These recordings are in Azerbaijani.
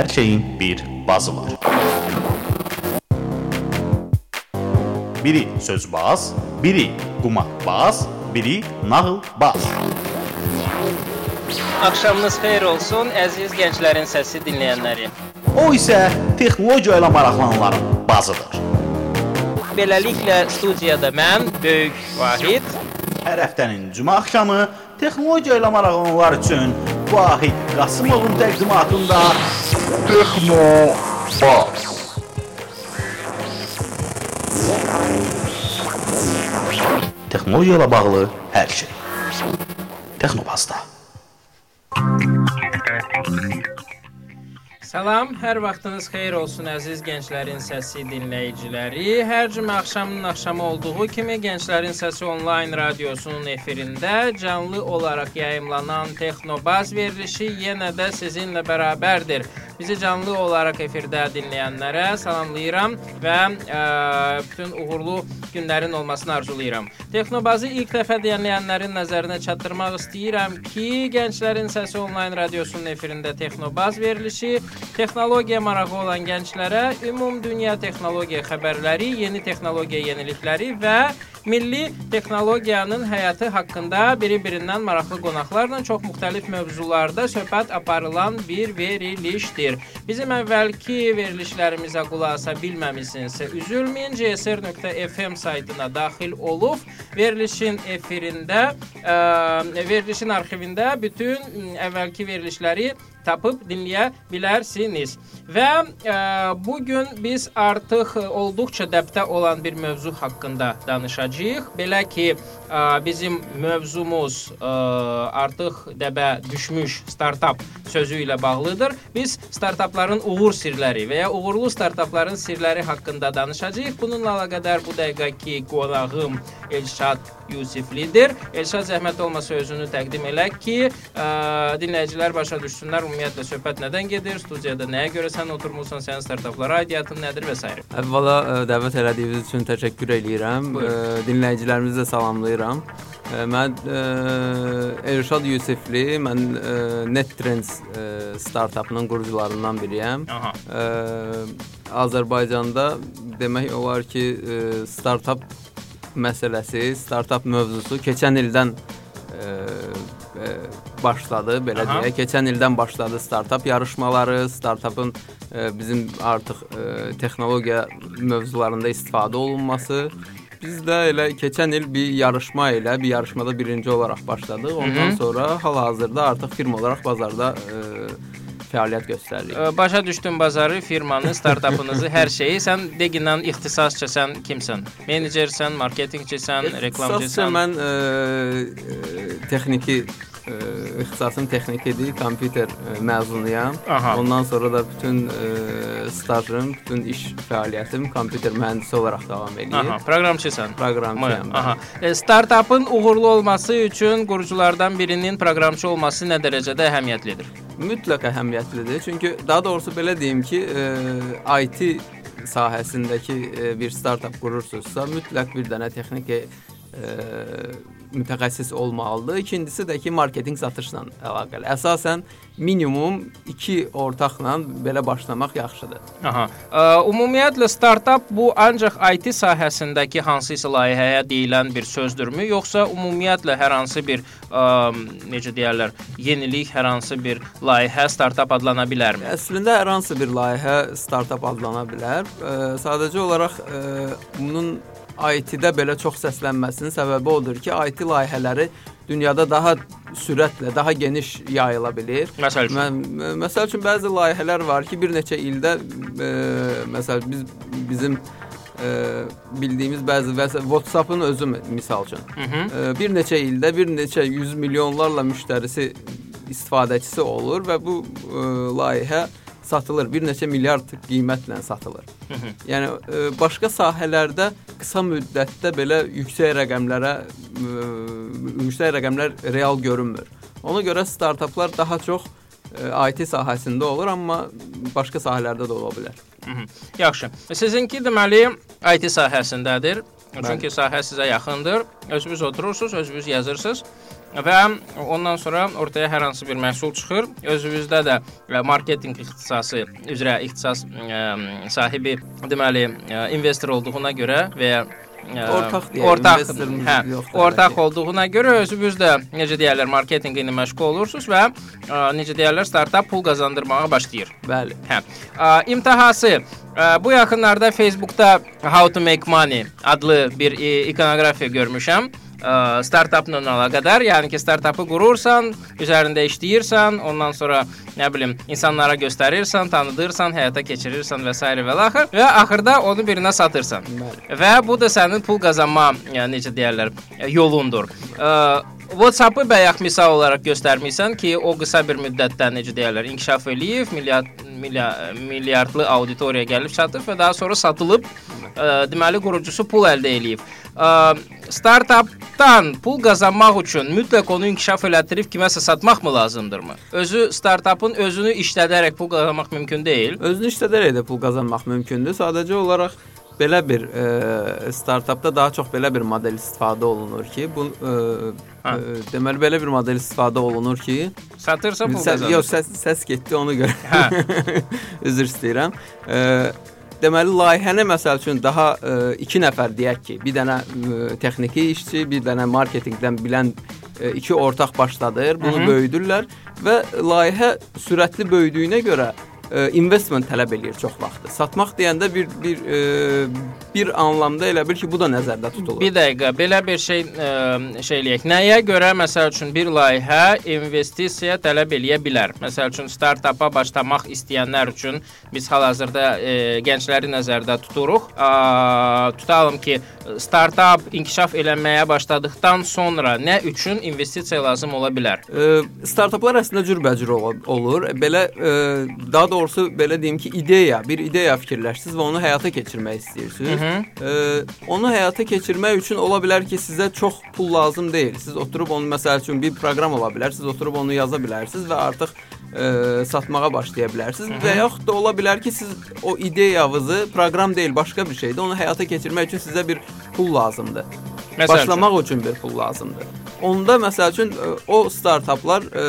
Hər şeyin bir bazı var. Biri sözbaz, biri qumarbaz, biri nağılbaz. Axşamınız xeyir olsun, əziz gənclərin səsi dinləyənləri. O isə texnologiya ilə maraqlananların bazıdır. Beləliklə studiyada mən, Böyük Vahid, Hər həftənin cümə axşamı texnologiya ilə maraqlananlar üçün Vahid Qasımovun təqdimatında Texno Baz. Texnologiya ilə bağlı hər şey. Texnobazda. Salam, hər vaxtınız xeyir olsun əziz gənclərin səsi dinləyiciləri. Hər cümə axşamının axşamı olduğu kimi Gənclərin Səsi onlayn radiosunun efirində canlı olaraq yayımlanan Texnobaz verilişi yenə də sizinlə bərabərdir. Bizi canlı olaraq efirdə dinləyənlərə salamlayıram və ə, bütün uğurlu günlərin olmasını arzulayıram. Texnobazı ilk dəfə dinləyənlərin nəzərinə çatdırmaq istəyirəm ki, Gənclərin Səsi onlayn radiosunun efirində Texnobaz verilişi texnologiya marağı olan gənclərə ümum dünya texnologiya xəbərləri, yeni texnologiya yenilikləri və milli texnologiyanın həyatı haqqında biri-birindən maraqlı qonaqlarla çox müxtəlif mövzularda söhbət aparılan bir verilişdir. Bizim əvvəlki verilişlərimizə qulaq asa bilməmisinizsə, üzülməyin. csr.fm saytına daxil olub verilişin efirində, ə, verilişin arxivində bütün əvvəlki verilişləri tapıb dinləyə bilərsiniz. Və ə, bu gün biz artıq olduqca dəbdə olan bir mövzu haqqında danışacağıq. Belə ki, ə, bizim mövzumuz ə, artıq dəbə düşmüş startap sözü ilə bağlıdır. Biz startapların uğur sirləri və ya uğurlu startapların sirləri haqqında danışacağıq. Bununla əlaqədar bu dəqiqəki qonağım Elşad Yusiflidir. Elşad zəhmət olmasa özünü təqdim elə ki, ə, dinləyicilər başa düşsünlər ümumiyyətlə söhbət nədən gedir, studiyada nəyə görə sən oturmusan, sənin startaplara aidiyyatın nədir və s. Əvvəla ə, dəvət elədiyiniz üçün təşəkkür eləyirəm. Ə, dinləyicilərimizi də salamlayıram. Ə, Mən ə, Elşad Yusifli, mən ə, NetTrends ə, startapının qurucularından biriyəm. Aha. Ə, Azərbaycanda demək olar ki, ə, startap məsələsi, startap mövzusu keçən ildən ə, ə, başladı, belə Aha. deyək. Keçən ildən başladı startap yarışmaları, startapın ə, bizim artıq ə, texnologiya mövzularında istifadə olunması. Biz də elə keçən il bir yarışma ilə, bir yarışmada birinci olaraq başladıq. Ondan Hı -hı. sonra hal-hazırda artıq firma olaraq bazarda ə, fəaliyyət göstəririk. Başa düşdüm bazarı, firmanı, startapınızı, hər şeyi. Sən deqindən ixtisasca sən kimsən? Menecersən, marketinqçisən, reklamçısan? mən ə, ə, texniki ə, ixtisasım texnikidir, kompüter ə, məzunuyam. Aha. Ondan sonra da bütün ə, stajım, bütün iş fəaliyyətim kompüter mühəndisi olaraq davam edir. Aha, proqramçısan. Proqramçıyam. Aha. E, startapın uğurlu olması üçün quruculardan birinin proqramçı olması nə dərəcədə əhəmiyyətlidir? Mütləq əhəmiyyətlidir. Çünki daha doğrusu belə deyim ki, ə, IT sahəsindəki ə, bir startap qurursunuzsa, mütləq bir dənə texniki ə, mütəxəssis olmalıdır. İkincisi də ki, marketinq satışla əlaqəli. Əsasən minimum 2 ortaqla belə başlamaq yaxşıdır. Aha. Ə, ümumiyyətlə startap bu ancaq IT sahəsindəki hansısa layihəyə deyilən bir sözdürmü, yoxsa ümumiyyətlə hər hansı bir ə, necə deyirlər, yenilik, hər hansı bir layihə startap adlana bilərmi? Əslində hər hansı bir layihə startap adlana bilər. Ə, sadəcə olaraq ə, bunun IT-də belə çox səslənməsinin səbəbi odur ki, IT layihələri dünyada daha sürətlə, daha geniş yayıla bilir. Məsəl üçün. Mən məsəl üçün bəzi layihələr var ki, bir neçə ildə e, məsəl biz bizim e, bildiyimiz bəzi WhatsApp-ın özü misal üçün. Hı -hı. E, bir neçə ildə bir neçə 100 milyonlarla müştərisi istifadəçisi olur və bu e, layihə satılır. Bir neçə milyard qiymətlə satılır. Yəni e, başqa sahələrdə qısa müddətdə belə yüksək rəqəmlərə e, yüksək rəqəmlər real görünmür. Ona görə startaplar daha çox e, IT sahəsində olur, amma başqa sahələrdə də ola bilər. Hı -hı. Yaxşı. Sizinki deməli IT sahəsindədir. Çünki sahə sizə yaxındır. Özünüz oturursunuz, özünüz yazırsınız. Və ondan sonra ortaya hər hansı bir məhsul çıxır. Özümüzdə də ə, marketinq ixtisası üzrə ixtisas ə, sahibi deməli ə, investor olduğuna görə və ya ə, Ortaq deyək, ortaq, hə, yoxdur ortaq bəlkə. olduğuna görə özünüz də necə deyirlər marketinqi ilə məşğul olursunuz və ə, necə deyirlər startap pul qazandırmağa başlayır. Bəli. Hə. Ə, imtahası ə, bu yaxınlarda Facebookda How to Make Money adlı bir e, ikonografiya görmüşəm. Ə, startapla əlaqədar, yəni ki, startapı qurursan, üzərində işləyirsən, ondan sonra nə bilim, insanlara göstərirsən, tanıdırsan, həyata keçirirsən və s. və axır və axırda onu birinə satırsan. Və bu da sənin pul qazanma, yəni necə deyirlər, yolundur. Ə, WhatsApp-ı bayaq misal olaraq göstərmisən ki, o qısa bir müddətdə necə deyirlər, inkişaf eləyib, milyard milyar, milyardlı auditoriya gəlib çatıb və daha sonra satılıb. Ə, deməli qurucusu pul əldə eləyib. Ə, startapdan pul qazanmaq üçün mütləq onu inkişaf elətdirib kiməsə satmaqmı lazımdırmı? Özü startapın özünü işlədərək pul qazanmaq mümkün deyil. Özünü işlədərək də pul qazanmaq mümkündür. Sadəcə olaraq belə bir e, startapda daha çox belə bir model istifadə olunur ki, bu e, Ha. e, deməli belə bir model istifadə olunur ki, Satırsa pul qazanır. yox səs səs getdi ona görə. Hə. Üzr istəyirəm. E, deməli layihəni məsəl üçün daha 2 nəfər deyək ki, bir dənə e, texniki işçi, bir dənə marketinqdən bilən e, iki ortaq başladır, bunu Hı -hı. böyüdürlər və layihə sürətli böyüdüyünə görə e, investment tələb eləyir çox vaxtı. Satmaq deyəndə bir bir e, bir anlamda elə bil ki, bu da nəzərdə tutulur. Bir dəqiqə, belə bir şey ə, şey eləyək. Nəyə görə məsəl üçün bir layihə investisiya tələb eləyə bilər? Məsəl üçün startapa başlamaq istəyənlər üçün biz hal-hazırda ə, gəncləri nəzərdə tuturuq. A, tutalım ki, startap inkişaf eləməyə başladıkdan sonra nə üçün investisiya lazım ola bilər? E, startaplar əslində cürbəcür ol- olur. Belə e, daha doğrusu belə deyim ki, ideya, bir ideya fikirləşsiniz və onu həyata keçirmək istəyirsiniz. Hı E, onu həyata keçirmək üçün ola bilər ki, sizə çox pul lazım deyil. Siz oturub onu məsəl üçün bir proqram ola bilər, siz oturub onu yaza bilərsiniz və artıq e, satmağa başlaya bilərsiniz. Və yaxud da ola bilər ki, siz o ideyanızı proqram deyil, başqa bir şeydir. Onu həyata keçirmək üçün sizə bir pul lazımdır. Məsəl Başlamaq üçün bir pul lazımdır. Onda məsəl üçün o startaplar ə,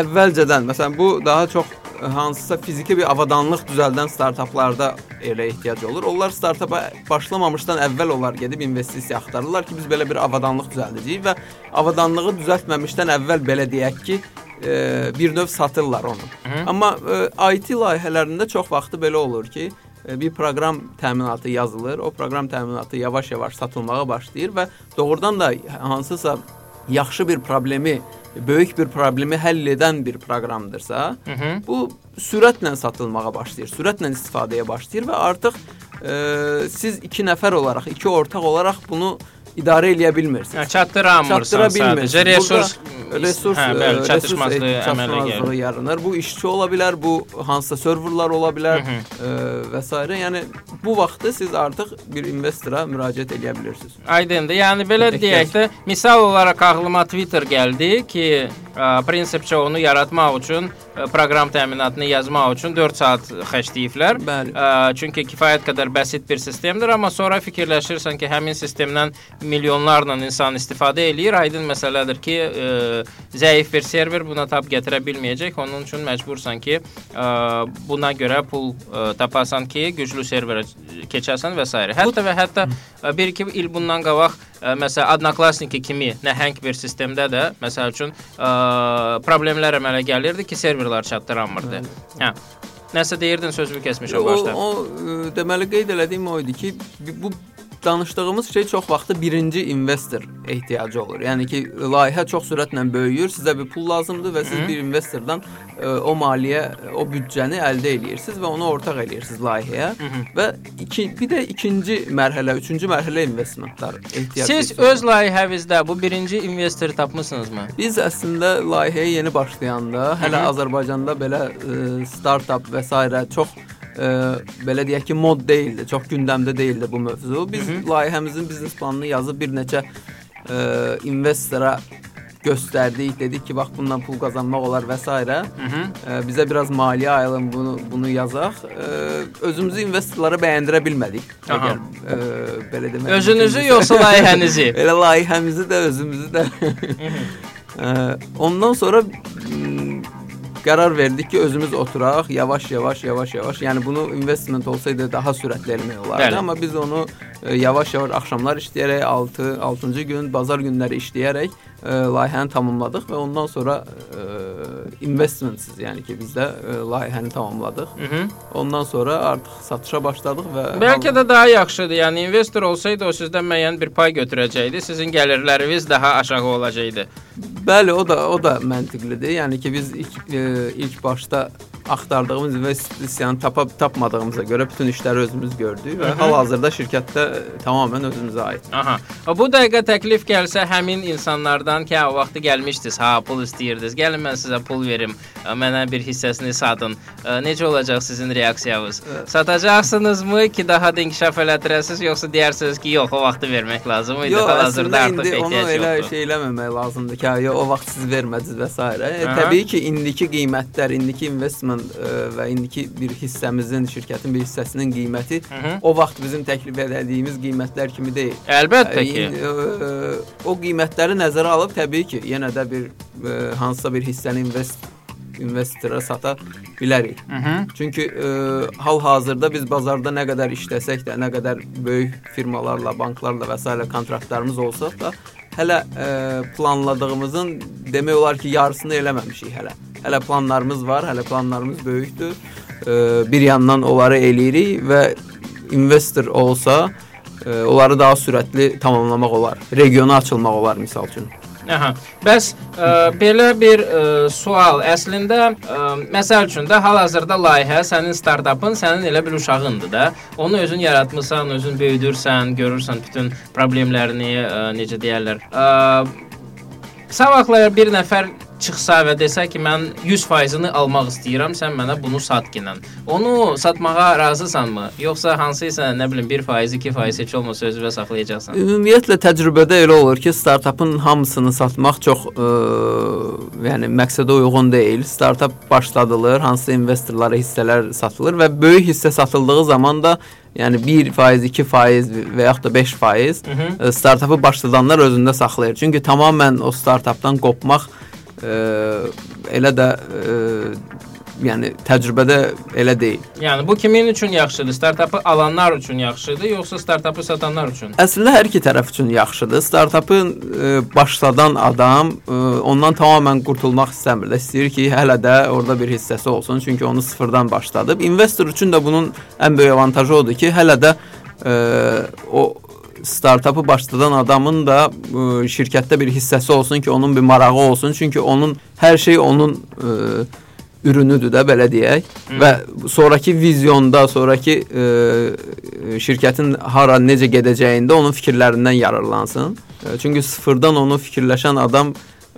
əvvəlcədən, məsələn bu daha çox hansısa fiziki bir avadanlıq düzəldən startaplarda elə ehtiyac olur. Onlar startapa başlamamışdan əvvəl onlar gedib investisiya axtarırlar ki, biz belə bir avadanlıq düzəldəcəyik və avadanlığı düzəltməmişdən əvvəl belə deyək ki, ə, bir növ satırlar onu. Hı. Amma ə, IT layihələrində çox vaxtı belə olur ki, ə, bir proqram təminatı yazılır. O proqram təminatı yavaş-yavaş satılmağa başlayır və doğrudan da hansısa yaxşı bir problemi, böyük bir problemi həll edən bir proqramdırsa, Hı -hı. bu sürətlə satılmağa başlayır, sürətlə istifadəyə başlayır və artıq ə, siz iki nəfər olaraq, iki ortaq olaraq bunu idarə eləyə bilmirsiniz. Hə, çatdıramırsan Çatdıra bilmirsiniz. sadəcə resurs Burada resurs hə, ə, bəli, resurs çatışmazlığı əmələ gəlir. yaranır. Bu işçi ola bilər, bu hansısa serverlar ola bilər Hı -hı. ə, və s. Yəni bu vaxtda siz artıq bir investora müraciət edə bilirsiniz. Aydındır. Yəni belə Ehtiyac. deyək də, misal olaraq ağlıma Twitter gəldi ki, ə, prinsipcə onu yaratmaq üçün, ə, proqram təminatını yazmaq üçün 4 saat xərcləyiblər. Bəli. Ə, çünki kifayət qədər bəsit bir sistemdir, amma sonra fikirləşirsən ki, həmin sistemdən milyonlarla insan istifadə eləyir. Aydın məsələdir ki, ə, zəif bir server buna tab gətirə bilməyəcək. Onun üçün məcbursan ki, ə, buna görə pul ə, tapasan ki, güclü serverə keçəsən və s. Hətta və hətta 1-2 il bundan qabaq ə, məsələn Adnaklasniki kimi nəhəng bir sistemdə də məsəl üçün ə, problemlər əmələ gəlirdi ki, serverlər çatdıranmırdı. Hə. Nəsə deyirdin, sözümü kəsmişəm O, başda. o ə, deməli qeyd elədiyim o idi ki, bu danışdığımız şey çox vaxtı birinci investor ehtiyacı olur. Yəni ki, layihə çox sürətlə böyüyür, sizə bir pul lazımdır və siz Hı. bir investordan ə, o maliyyə, o büdcəni əldə eləyirsiniz və onu ortaq eləyirsiniz layihəyə Hı -hı. və iki, bir də ikinci mərhələ, üçüncü mərhələ investmentlar ehtiyac Siz öz layihənizdə bu birinci investoru tapmısınızmı? Biz əslində layihəyə yeni başlayanda, hələ Hı -hı. Azərbaycanda belə ə, startap və s. çox ə, belə deyək ki, mod deyildi, çox gündəmdə deyildi bu mövzu. Biz Hı layihəmizin biznes planını yazıb bir neçə ə, investora gösterdik, dedik ki bax bundan pul qazanmaq olar və s. E, bizə biraz maliyyə ayırın bunu bunu yazaq. E, özümüzü investorlara bəyəndirə bilmədik. Aha. Əgər e, belə demək. Özünüzü yoxsa layihənizi? Elə layihəmizi də özümüzü də. E, Ondan sonra qərar verdik ki, özümüz oturaq, yavaş-yavaş, yavaş-yavaş. Yəni bunu investment olsaydı daha sürətli eləmək olardı, Bəli. amma biz onu e, yavaş-yavaş axşamlar işləyərək 6 6-cı gün bazar günləri işləyərək e, layihəni tamamladıq və ondan sonra e, investmentsiz, yəni ki, biz də e, layihəni tamamladıq. Mhm. Ondan sonra artıq satışa başladıq və Bəlkə də daha yaxşıdır. Yəni investor olsaydı o sizdən müəyyən bir pay götürəcəkdi. Sizin gəlirləriniz daha aşağı olacaqdı. Bəli, o da o da məntiqlidir. Yəni ki, biz ilk e, ilk başda axtardığımız investisiyanı tapa tapmadığımıza görə bütün işləri özümüz gördük və hal-hazırda şirkətdə tamamilə özümüzə aid. Aha. Bu dəqiqə təklif gəlsə həmin insanlardan ki, o vaxtı gəlmişdiniz, ha, pul istəyirdiniz. Gəlin mən sizə pul verim, mənə bir hissəsini satın. Necə olacaq sizin reaksiyanız? Satacaqsınızmı ki, daha da inkişaf elətdirəsiniz, yoxsa deyərsiniz ki, yox, o vaxtı vermək lazım idi. Hal-hazırda artıq indi onu ehtiyac elə yoxdur. şey eləməmək lazımdır ki, yo, o vaxt siz vermədiniz və s. E, təbii ki, indiki qiymətlər, indiki investment e, və indiki bir hissəmizin, şirkətin bir hissəsinin qiyməti Mhm. o vaxt bizim təklif edildiyimiz qiymətlər kimi deyil. Əlbəttə ki. İndi, ə, o qiymətləri nəzərə alıb təbii ki, yenə də bir ə, hansısa bir hissəni invest investora sata bilərik. Mhm. Çünki ə, hal-hazırda biz bazarda nə qədər işləsək də, nə qədər böyük firmalarla, banklarla və s. kontraktlarımız olsa da, hələ ə, planladığımızın demək olar ki, yarısını eləməmişik hələ. Hələ planlarımız var, hələ planlarımız böyükdür. Ə, bir yandan onları eləyirik və investor olsa ə, onları daha sürətli tamamlamaq olar. Regiona açılmaq olar misal üçün. Aha. Bəs ə, belə bir ə, sual əslində ə, məsəl üçün də hal-hazırda layihə sənin startapın, sənin elə bir uşağındır da. Onu özün yaratmısan, özün böyüdürsən, görürsən bütün problemlərini, ə, necə deyirlər. Ə, Sabahlar bir nəfər çıxsa və desə ki, mən 100%-ni almaq istəyirəm, sən mənə bunu sat ginən. Onu satmağa razısanmı? Yoxsa hansısa, nə bilim, 1%, 2% heç olmasa özünə saxlayacaqsan? Ümumiyyətlə təcrübədə elə olur ki, startapın hamısını satmaq çox ə, yəni məqsədə uyğun deyil. Startap başladılır, hansı investorlara hissələr satılır və böyük hissə satıldığı zaman da yəni 1%, 2% və yaxud da 5% Mhm. ə, startapı başladanlar özündə saxlayır. Çünki tamamilə o startapdan qopmaq elə də ə, yəni təcrübədə elə deyil. Yəni bu kimin üçün yaxşıdır? Startapı alanlar üçün yaxşıdır, yoxsa startapı satanlar üçün? Əslində hər iki tərəf üçün yaxşıdır. Startapın e, başladan adam e, ondan tamamilə qurtulmaq istəmir də. İstəyir ki, hələ də orada bir hissəsi olsun, çünki onu sıfırdan başladıb. İnvestor üçün də bunun ən böyük avantajı odur ki, hələ də e, o startapı başladan adamın da e, şirkətdə bir hissəsi olsun ki, onun bir marağı olsun. Çünki onun hər şey onun e, ürünüdür də belə deyək və sonrakı vizyonda, sonrakı e, şirkətin hara necə gedəcəyində onun fikirlərindən yararlansın. E, çünki sıfırdan onu fikirləşən adam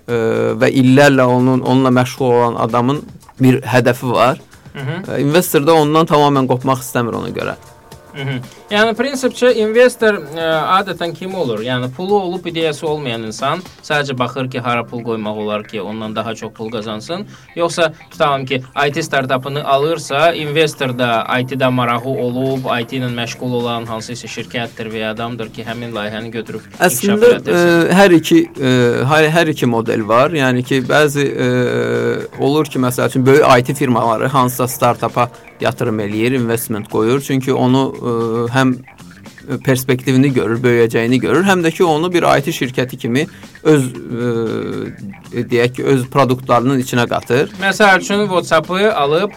e, və illərlə onun onunla məşğul olan adamın bir hədəfi var. Mhm. E, investor da ondan tamamilə qopmaq istəmir ona görə. Mhm. Yəni prinsipcə investor ə, adətən kim olur? Yəni pulu olub ideyası olmayan insan sadəcə baxır ki, hara pul qoymaq olar ki, ondan daha çox pul qazansın, yoxsa tutalım ki, IT startapını alırsa, investor da IT-də marağı olub, IT ilə məşğul olan hansısa şirkətdir və ya adamdır ki, həmin layihəni götürüb Əslində ə, elətdirsin. hər iki ə, hər, hər iki model var. Yəni ki, bəzi ə, olur ki, məsəl üçün böyük IT firmaları hansısa startapa yatırım eləyir, investment qoyur. Çünki onu ə, həm perspektivini görür, böyüyəcəyini görür, həm də ki, onu bir IT şirkəti kimi öz ə, deyək ki, öz produktlarının içinə qatır. Məsəl üçün WhatsApp-ı alıb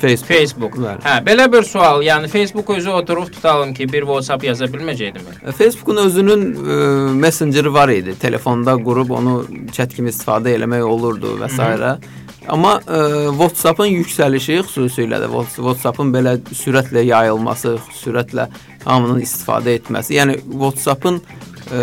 Facebook. Facebook. Bəli. Hə, belə bir sual. Yəni Facebook özü oturub tutalım ki, bir WhatsApp yaza bilməyəcəkdimi? E, Facebookun özünün ə, Messengeri var idi. Telefonda qurub onu chat kimi istifadə eləmək olurdu və s. Amma ə, WhatsApp-ın yüksəlişi xüsusilə də Whats- WhatsApp-ın belə sürətlə yayılması, sürətlə hamının istifadə etməsi, yəni WhatsApp-ın ə,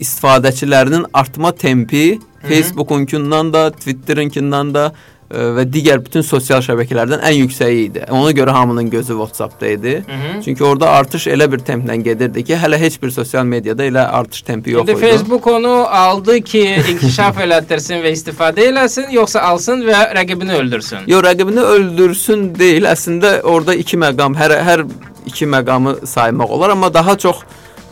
istifadəçilərinin artma tempi Facebookunkundan da, Twitterin-kindən də və digər bütün sosial şəbəkələrdən ən yüksəyi idi. Ona görə hamının gözü WhatsApp-da idi. Hı -hı. Çünki orada artış elə bir templə gedirdi ki, hələ heç bir sosial mediada elə artış tempi yox idi. Facebook onu aldı ki, inkişaf elətdirsin və istifadə eləsin, yoxsa alsın və rəqibini öldürsün? Yox, rəqibini öldürsün deyil. Əslində orada iki məqam, hər hər iki məqamı saymaq olar, amma daha çox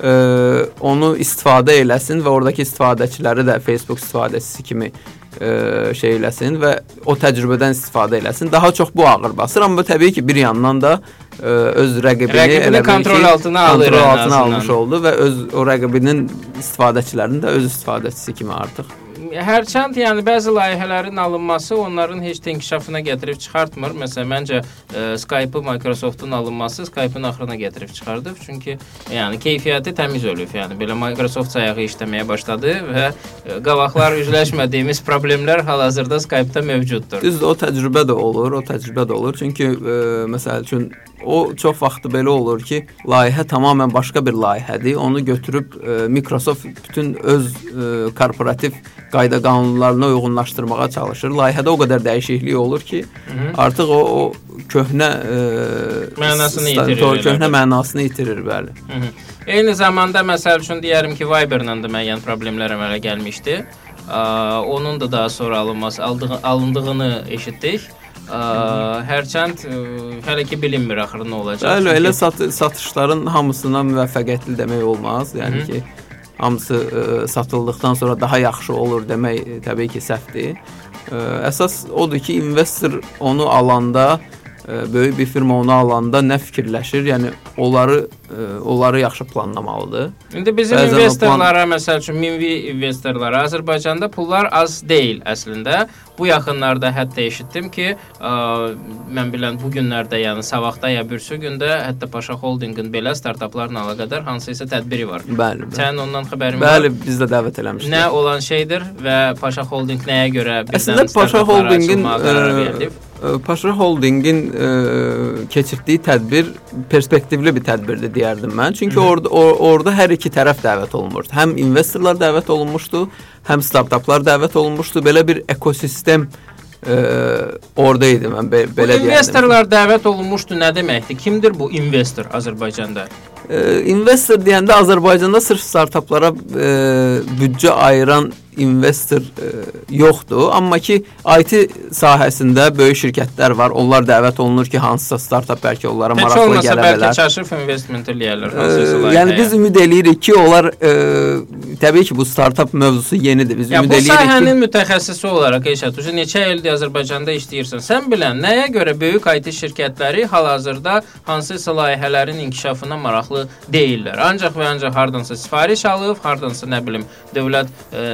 ə, onu istifadə eləsin və oradakı istifadəçiləri də Facebook istifadəçisi kimi ə, şey eləsin və o təcrübədən istifadə eləsin. Daha çox bu ağır basır, amma təbii ki, bir yandan da ə, öz rəqibini, rəqibini kontrol altına alır, kontrol altına almış oldu və öz o rəqibinin istifadəçilərinin də öz istifadəçisi kimi artıq hərçənd yəni bəzi layihələrin alınması onların heç də inkişafına gətirib çıxartmır. Məsələn, məncə e, Skype-ı Microsoft-un alınması Skype-ın axırına gətirib çıxardıb. Çünki yəni keyfiyyəti təmiz ölüb. Yəni belə Microsoft sayağı işləməyə başladı və e, qavaqlar üzləşmədiyimiz problemlər hal-hazırda Skype-da mövcuddur. Düzdür, o təcrübə də olur, o təcrübə də olur. Çünki e, məsəl üçün o çox vaxt belə olur ki, layihə tamamilə başqa bir layihədir. Onu götürüb e, Microsoft bütün öz e, korporativ qayda qanunlarına uyğunlaşdırmağa çalışır. Layihədə o qədər dəyişiklik olur ki, Hı -hı. artıq o, o köhnə e, mənasını itirir. Köhnə mənasını itirir, bəli. Hı -hı. Eyni zamanda məsəl üçün deyərim ki, Viber-la da müəyyən problemlər əmələ gəlmişdi. Ə, onun da daha sonra alınması, aldığı, alındığını eşitdik. Ə, hərçənd ə, hələ ki bilinmir axırı nə olacaq. Bəli, elə sat satışların hamısına müvəffəqiyyətli demək olmaz. Yəni Hı -hı. ki, hamısı ə, satıldıqdan sonra daha yaxşı olur demək ə, təbii ki, səhvdir. Ə, əsas odur ki, investor onu alanda böyük bir firma onu alanda nə fikirləşir? Yəni onları ə, onları yaxşı planlamalıdır. İndi bizim Bəzən investorlara, plan... məsəl üçün minvi investorlara Azərbaycanda pullar az deyil əslində. Bu yaxınlarda hətta eşitdim ki, ə, mən bilən bu günlərdə, yəni savaqda ya bürsü gündə hətta Paşa Holdinqin belə startaplarla əlaqədar hansısa tədbiri var. Bəli. bəli. Sənin ondan xəbərin var? Bəli, biz də dəvət eləmişdik. Nə olan şeydir və Paşa Holdinq nəyə görə birdən Əslində Paşa Holdinqin Paşa Holdingin ə, keçirdiyi tədbir perspektivli bir tədbirdir deyərdim mən. Çünki Hı. orada or, orada hər iki tərəf dəvət olunmuşdu. Həm investorlar dəvət olunmuşdu, həm startaplar dəvət olunmuşdu. Belə bir ekosistem ə, orada idi mən be, belə deyərdim. İnvestorlar dəvət olunmuşdu nə deməkdir? Kimdir bu investor Azərbaycanda? Ə, investor deyəndə Azərbaycanda sırf startaplara ə, büdcə ayıran investor e, yoxdur, amma ki IT sahəsində böyük şirkətlər var. Onlar dəvət olunur ki, hansısa startap bəlkə onlara Heç maraqlı gələ bilər. Bəlkə çaşıb investment eləyərlər layihəyə. Yəni biz ümid eləyirik ki, onlar e, təbii ki, bu startap mövzusu yenidir. Biz ya, ümid eləyirik ki, bu sahənin mütəxəssisi olaraq Eşət, ucu neçə ildir Azərbaycanda işləyirsən. Sən bilən nəyə görə böyük IT şirkətləri hal-hazırda hansısa layihələrin inkişafına maraqlı deyillər. Ancaq və ancaq hardansa sifariş alıb, hardansa nə bilim dövlət ə,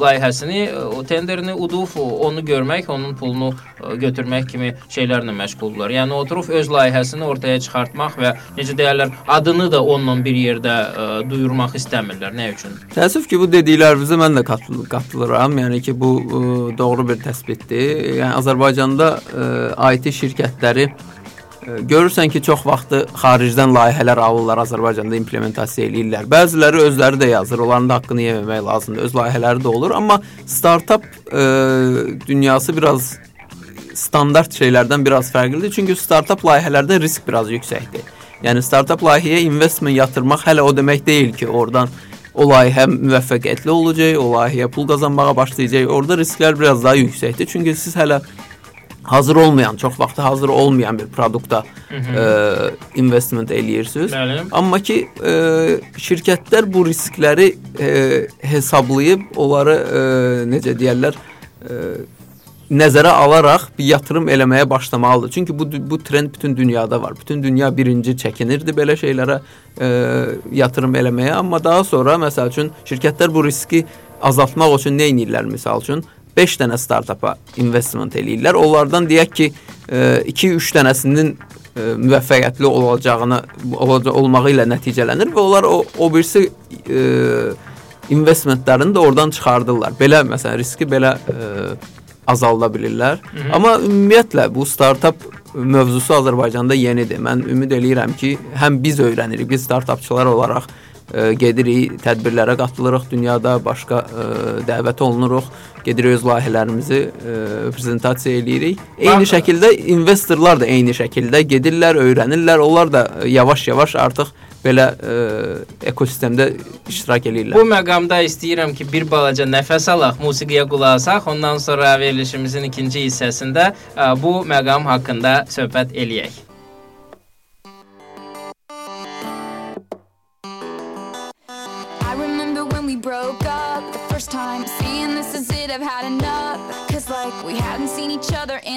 layihəsini, o tenderini udub, onu görmək, onun pulunu götürmək kimi şeylərlə məşğuldurlar. Yəni oturub öz layihəsini ortaya çıxartmaq və necə deyirlər, adını da onunla bir yerdə ə, duyurmaq istəmirlər. Nə üçün? Təəssüf ki, bu dediklərinizə mən də qatıl qatılıram. Yəni ki, bu ə, doğru bir təsbitdir. Yəni Azərbaycanda ə, IT şirkətləri Görürsən ki, çox vaxtı xaricdən layihələr alırlar, Azərbaycanda implementasiya eləyirlər. Bəziləri özləri də yazır, onların da haqqını yeməmək lazımdır. Öz layihələri də olur, amma startap ə, dünyası biraz standart şeylərdən biraz fərqlidir. Çünki startap layihələrdə risk biraz yüksəkdir. Yəni startap layihəyə investment yatırmaq hələ o demək deyil ki, oradan o layihə müvəffəqiyyətli olacaq, o layihəyə pul qazanmağa başlayacaq. Orada risklər biraz daha yüksəkdir. Çünki siz hələ hazır olmayan, çox vaxtı hazır olmayan bir produkta ə, investment eləyirsiniz. Bəli. Amma ki ə, şirkətlər bu riskləri ə, hesablayıb onları ə, necə deyirlər, ə, nəzərə alaraq bir yatırım eləməyə başlamalıdır. Çünki bu bu trend bütün dünyada var. Bütün dünya birinci çəkinirdi belə şeylərə ə, yatırım eləməyə, amma daha sonra məsəl üçün şirkətlər bu riski azaltmaq üçün nə edirlər məsəl üçün? 5 dənə startapa investment eləyirlər. Onlardan deyək ki, 2-3 e, dənəsinin e, müvəffəqiyyətli olacağını olmağı ilə nəticələnir və onlar o o birisi e, investmentlərini də oradan çıxardırlar. Belə məsələn riski belə ə, azalda bilirlər. Hı -hı. Amma ümumiyyətlə bu startap mövzusu Azərbaycanda yenidir. Mən ümid eləyirəm ki, həm biz öyrənirik, biz startapçılar olaraq e, gedirik, tədbirlərə qatılırıq, dünyada başqa e, dəvət olunuruq, gedirik öz layihələrimizi e, prezentasiya eləyirik. Eyni Bax- şəkildə investorlar da eyni şəkildə gedirlər, öyrənirlər. Onlar da yavaş-yavaş artıq belə e, ekosistemdə iştirak eləyirlər. Bu məqamda istəyirəm ki, bir balaca nəfəs alaq, musiqiyə qulaq asaq, ondan sonra verilişimizin ikinci hissəsində ə, bu məqam haqqında söhbət eləyək.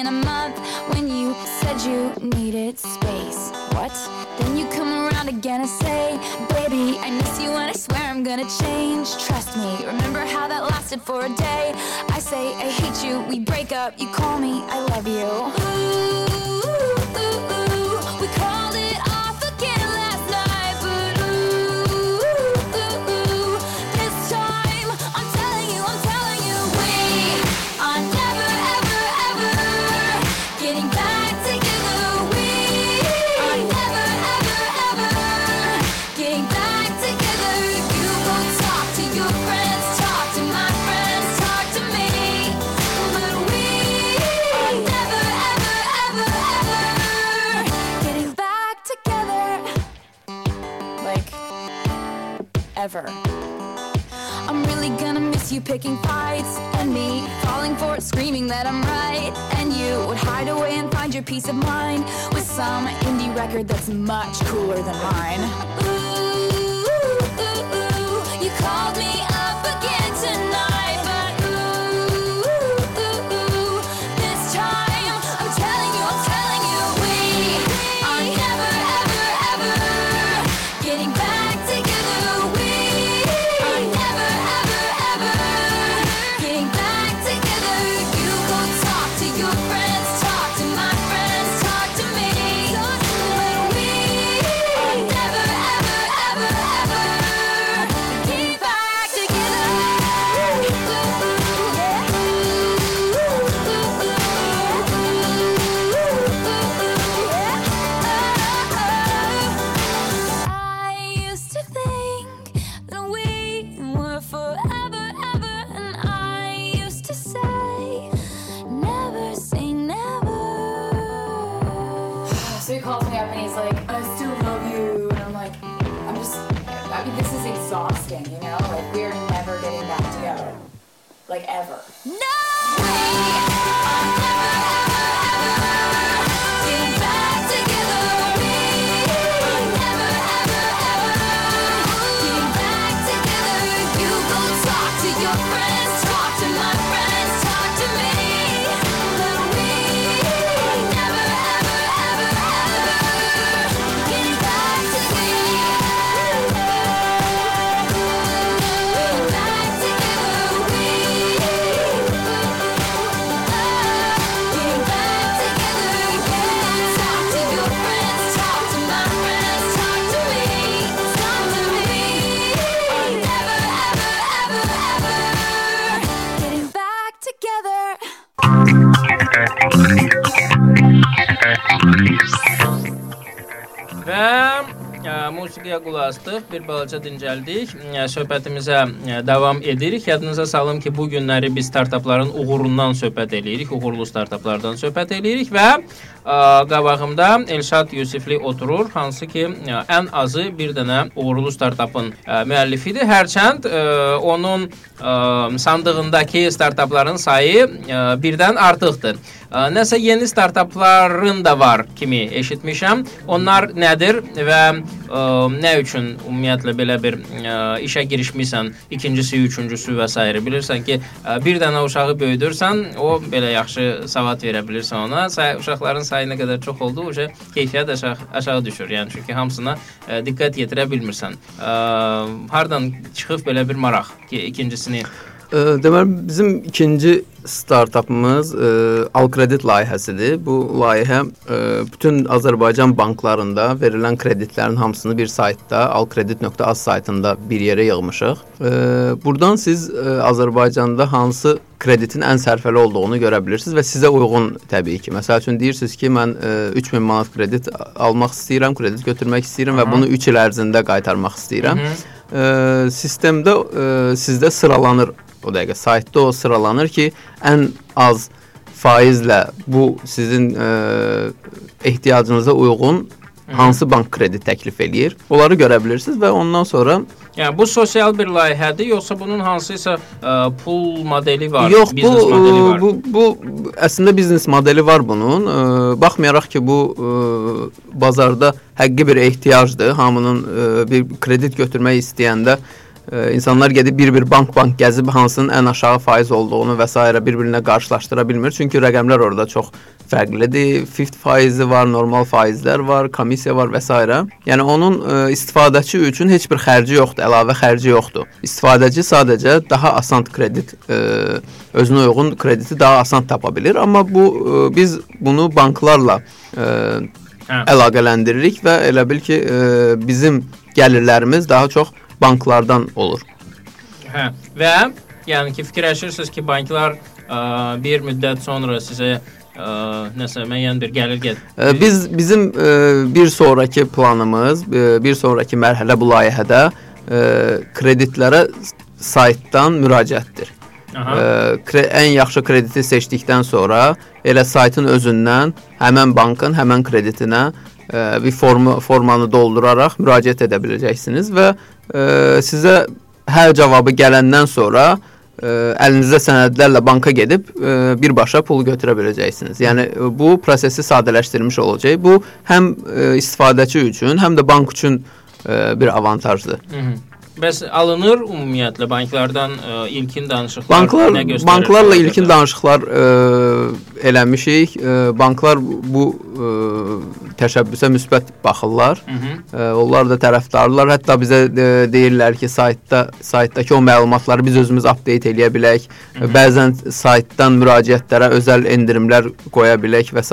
In a month when you said you needed space. What? Then you come around again and say, Baby, I miss you and I swear I'm gonna change. Trust me, remember how that lasted for a day? I say, I hate you, we break up, you call me, I love you. Ooh, picking fights and me falling for it, screaming that I'm right. And you would hide away and find your peace of mind with some indie record that's much cooler than mine. So he calls me up and he's like, I still love you. And I'm like, I'm just, I mean, this is exhausting, you know? Like, we're never getting back together. Like, ever. No! We musiqiyə qulaq asdıq, bir balaca dincəldik. Söhbətimizə davam edirik. Yadınıza salım ki, bu günləri biz startapların uğurundan söhbət eləyirik, uğurlu startaplardan söhbət eləyirik və qabağımda Elşad Yusifli oturur, hansı ki, ən azı bir dənə uğurlu startapın müəllifidir. Hərçənd onun sandığındakı startapların sayı birdən artıqdır. Nəsə yeni startapların da var kimi eşitmişəm. Onlar nədir və nə üçün ümumiyyətlə belə bir işə girişmisən, ikincisi, üçüncüsü və s. bilirsən ki, bir dənə uşağı böyüdürsən, o belə yaxşı savad verə bilirsən ona. Uşaqların sayı nə qədər çox oldu, uje keyfiyyət aşağı aşağı düşür. Yəni çünki hamısına ə, diqqət yetirə bilmirsən. Ə, hardan çıxıb belə bir maraq ki, ikincisini Deməli bizim ikinci startapımız ə, Alkredit layihəsidir. Bu layihə ə, bütün Azərbaycan banklarında verilən kreditlərin hamısını bir saytda alkredit.az saytında bir yerə yığmışıq. Ə, Burdan siz ə, Azərbaycanda hansı kreditin ən sərfəli olduğunu görə bilirsiniz və sizə uyğun təbii ki. Məsəl üçün deyirsiniz ki, mən ə, 3000 manat kredit almaq istəyirəm, kredit götürmək istəyirəm və bunu 3 il ərzində qaytarmaq istəyirəm. e, sistemdə e, sizdə sıralanır o dəqiqə saytda o sıralanır ki, ən az faizlə bu sizin e, ehtiyacınıza uyğun hansı bank kredit təklif eləyir. Onları görə bilirsiniz və ondan sonra Yəni bu sosial bir layihədir, yoxsa bunun hansısa ə, pul modeli var, Yox, bu biznes modeli var? bu bu əslində biznes modeli var bunun. Ə, baxmayaraq ki, bu ə, bazarda həqiqi bir ehtiyacdır. Hamının ə, bir kredit götürmək istəyəndə ə, insanlar gedib bir-bir bank-bank gəzib hansının ən aşağı faiz olduğunu və s. bir-birinə qarşılaşdıra bilmir. Çünki rəqəmlər orada çox fərqlidir. Fift faizi var, normal faizlər var, komissiya var və s. Yəni onun ə, istifadəçi üçün heç bir xərci yoxdur, əlavə xərci yoxdur. İstifadəçi sadəcə daha asan kredit ə, özünə uyğun krediti daha asan tapa bilir, amma bu ə, biz bunu banklarla ə, Hə. əlaqələndiririk və elə bil ki, ə, bizim gəlirlərimiz daha çox banklardan olur. Hə. Və yəni ki, fikirləşirsiniz ki, banklar ə, bir müddət sonra sizə ə, nəsə müəyyən bir gəlir gəlir. Biz bizim ə, bir sonrakı planımız, ə, bir sonrakı mərhələ bu layihədə ə, kreditlərə saytdan müraciətdir. Aha. Ə, ən yaxşı krediti seçdikdən sonra elə saytın özündən həmin bankın həmin kreditinə ə, bir formu formanı dolduraraq müraciət edə biləcəksiniz və ə, sizə hər cavabı gələndən sonra ə, əlinizdə sənədlərlə banka gedib ə, birbaşa pul götürə biləcəksiniz. Yəni bu prosesi sadələşdirilmiş olacaq. Bu həm ə, istifadəçi üçün, həm də bank üçün ə, bir avantajdır. Hı -hı. Bəs alınır ümumiyyətlə banklardan ə, ilkin danışıqlar Banklar nə göstərir? banklarla ilkin danışıqlar ə, eləmişik. Ə, banklar bu ə, təşəbbüsə müsbət baxırlar. Hı -hı. Ə, onlar da tərəfdarlar. Hətta bizə ə, deyirlər ki, saytda saytdakı o məlumatları biz özümüz update eləyə bilək. Bəzən saytdan müraciətlərə özəl endirimlər qoya bilək və s.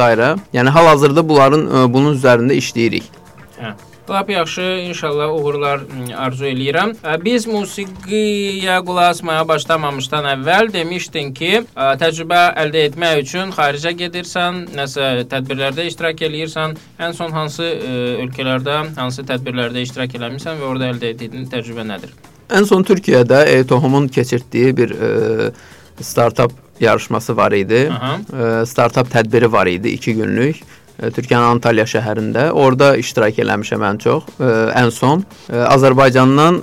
Yəni hal-hazırda bunların ə, bunun üzərində işləyirik. Hə. Lap yaxşı, inşallah uğurlar arzu eləyirəm. Ə, Biz musiqiyə qulaq asmaya başlamamışdan əvvəl demişdin ki, ə, təcrübə əldə etmək üçün xaricə gedirsən, nəsə tədbirlərdə iştirak eləyirsən. Ən son hansı ə, ölkələrdə, hansı tədbirlərdə iştirak eləmisən və orada əldə etdiyin təcrübə nədir? Ən son Türkiyədə e-Tohumun keçirtdiyi bir ə, startap yarışması var idi. Ə, startap tədbiri var idi 2 günlük. Türkiyənin Antalya şəhərində. Orada iştirak eləmişəm ən çox. Ən son Azərbaycandan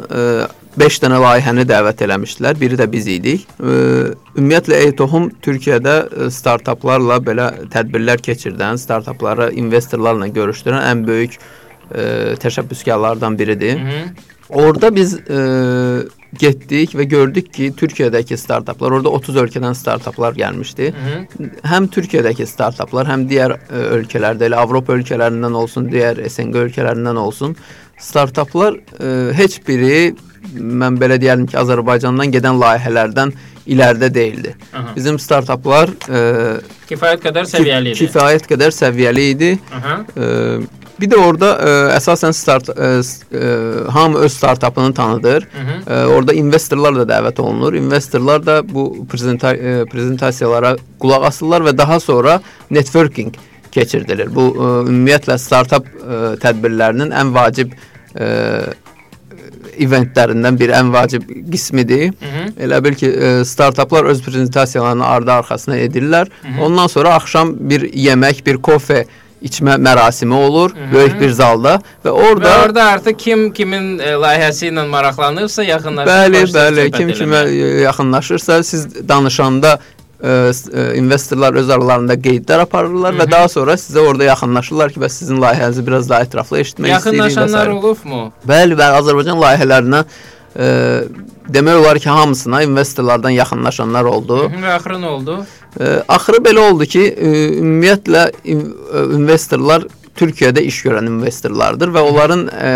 5 dənə layihəni dəvət eləmişdilər. Biri də biz idik. Ümumiyyətlə e-tohum Türkiyədə ə, startaplarla belə tədbirlər keçirdən, startapları investorlarla görüşdürən ən böyük ə, təşəbbüskarlardan biridir. Hı -hı. Orada biz e, getdik və gördük ki, Türkiyədəki startaplar, orada 30 ölkədən startaplar gəlmişdi. Hı -hı. Həm Türkiyədəki startaplar, həm digər e, ölkələrdə, elə Avropa ölkələrindən olsun, digər SNQ ölkələrindən olsun, startaplar e, heç biri mən belə deyərdim ki, Azərbaycandan gedən layihələrdən iləridə deyildi. Aha. Bizim startaplar e, Kifayət qədər səviyyəli idi. kifayət qədər səviyyəli idi. Aha. Ə, bir də orada ə, əsasən start ə, s- ə, hamı öz startapını tanıdır. Hı -hı. Ə, orada investorlar da dəvət olunur. İnvestorlar da bu prezenta ə, prezentasiyalara qulaq asırlar və daha sonra networking keçirilir. Bu ə, ümumiyyətlə startap ə, tədbirlərinin ən vacib ə, eventlərindən bir ən vacib qismidir. Hı -hı. Elə bil ki, startaplar öz prezentasiyalarını ardı arxasına edirlər. Ondan sonra axşam bir yemək, bir kofe içmə mərasimi olur böyük bir zalda və Və orada orada artıq kim kimin e, layihəsi ilə maraqlanırsa yaxınlaşır. bəli, bəli, kim kimə ə, yaxınlaşırsa siz danışanda ə, s- ə, investorlar öz aralarında qeydlər aparırlar və daha sonra sizə orada yaxınlaşırlar ki, bəs sizin layihənizi biraz daha ətraflı eşitmək istəyirik. Yaxınlaşanlar olubmu? Bəli, bəli, Azərbaycan layihələrinə ə, demək olar ki, hamısına investorlardan yaxınlaşanlar oldu. Hı, Və axırı nə oldu? Ə, Axırı belə oldu ki, ə, ümumiyyətlə ə, investorlar Türkiyədə iş görən investorlardır və onların ə,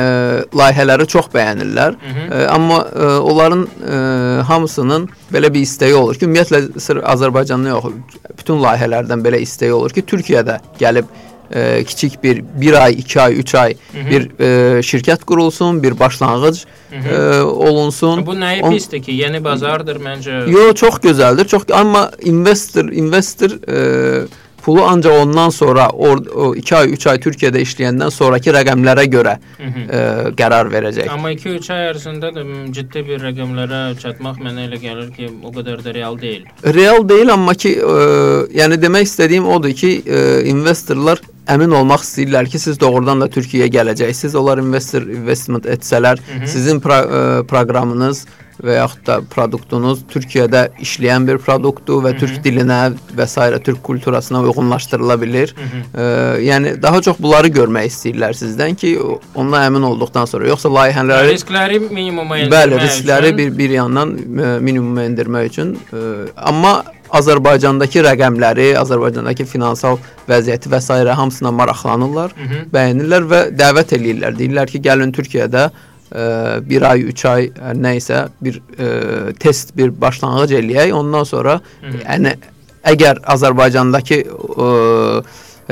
layihələri çox bəyənirlər. Ə, amma ə, onların ə, hamısının belə bir istəyi olur ki, ümumiyyətlə sırf Azərbaycanda yox, bütün layihələrdən belə istəyi olur ki, Türkiyədə gəlib ə, kiçik bir 1 ay, 2 ay, 3 ay bir ə, şirkət qurulsun, bir başlanğıc ə, olunsun. Bu nəyi On- pisdir ki? Yeni bazardır məncə. Yo çox gözəldir. Çox amma investor investor e, pulu ancaq ondan sonra o 2 ay, 3 ay Türkiyədə işləyəndən sonrakı rəqəmlərə görə ə, e, qərar verəcək. Amma 2-3 ay ərzində də ciddi bir rəqəmlərə çatmaq mənə elə gəlir ki, o qədər də real deyil. Real deyil, amma ki, ə, yəni demək istədiyim odur ki, ə, investorlar əmin olmaq istəyirlər ki, siz doğrudan da Türkiyəyə gələcəksiniz. Onlar investor investment etsələr, Hı -hı. sizin pro, ə, proqramınız və yaxud da produktunuz Türkiyədə işləyən bir produktdur və Hı -hı. türk dilinə və s. türk kulturasına uyğunlaşdırıla bilir. Hı -hı. E, yəni daha çox bunları görmək istəyirlər sizdən ki, ondan əmin olduqdan sonra yoxsa layihələri riskləri minimuma endirmək Bəli, riskləri üçün. bir bir yandan e, minimuma endirmək üçün. E, amma Azərbaycandakı rəqəmləri, Azərbaycandakı finansal vəziyyəti və s. hamısına maraqlanırlar, Hı -hı. bəyənirlər və dəvət eləyirlər. Deyirlər ki, gəlin Türkiyədə bir ay, üç ay hər nəysə bir ə, test, bir başlanğıc eləyək. Ondan sonra Hı. yəni əgər Azərbaycandakı ə,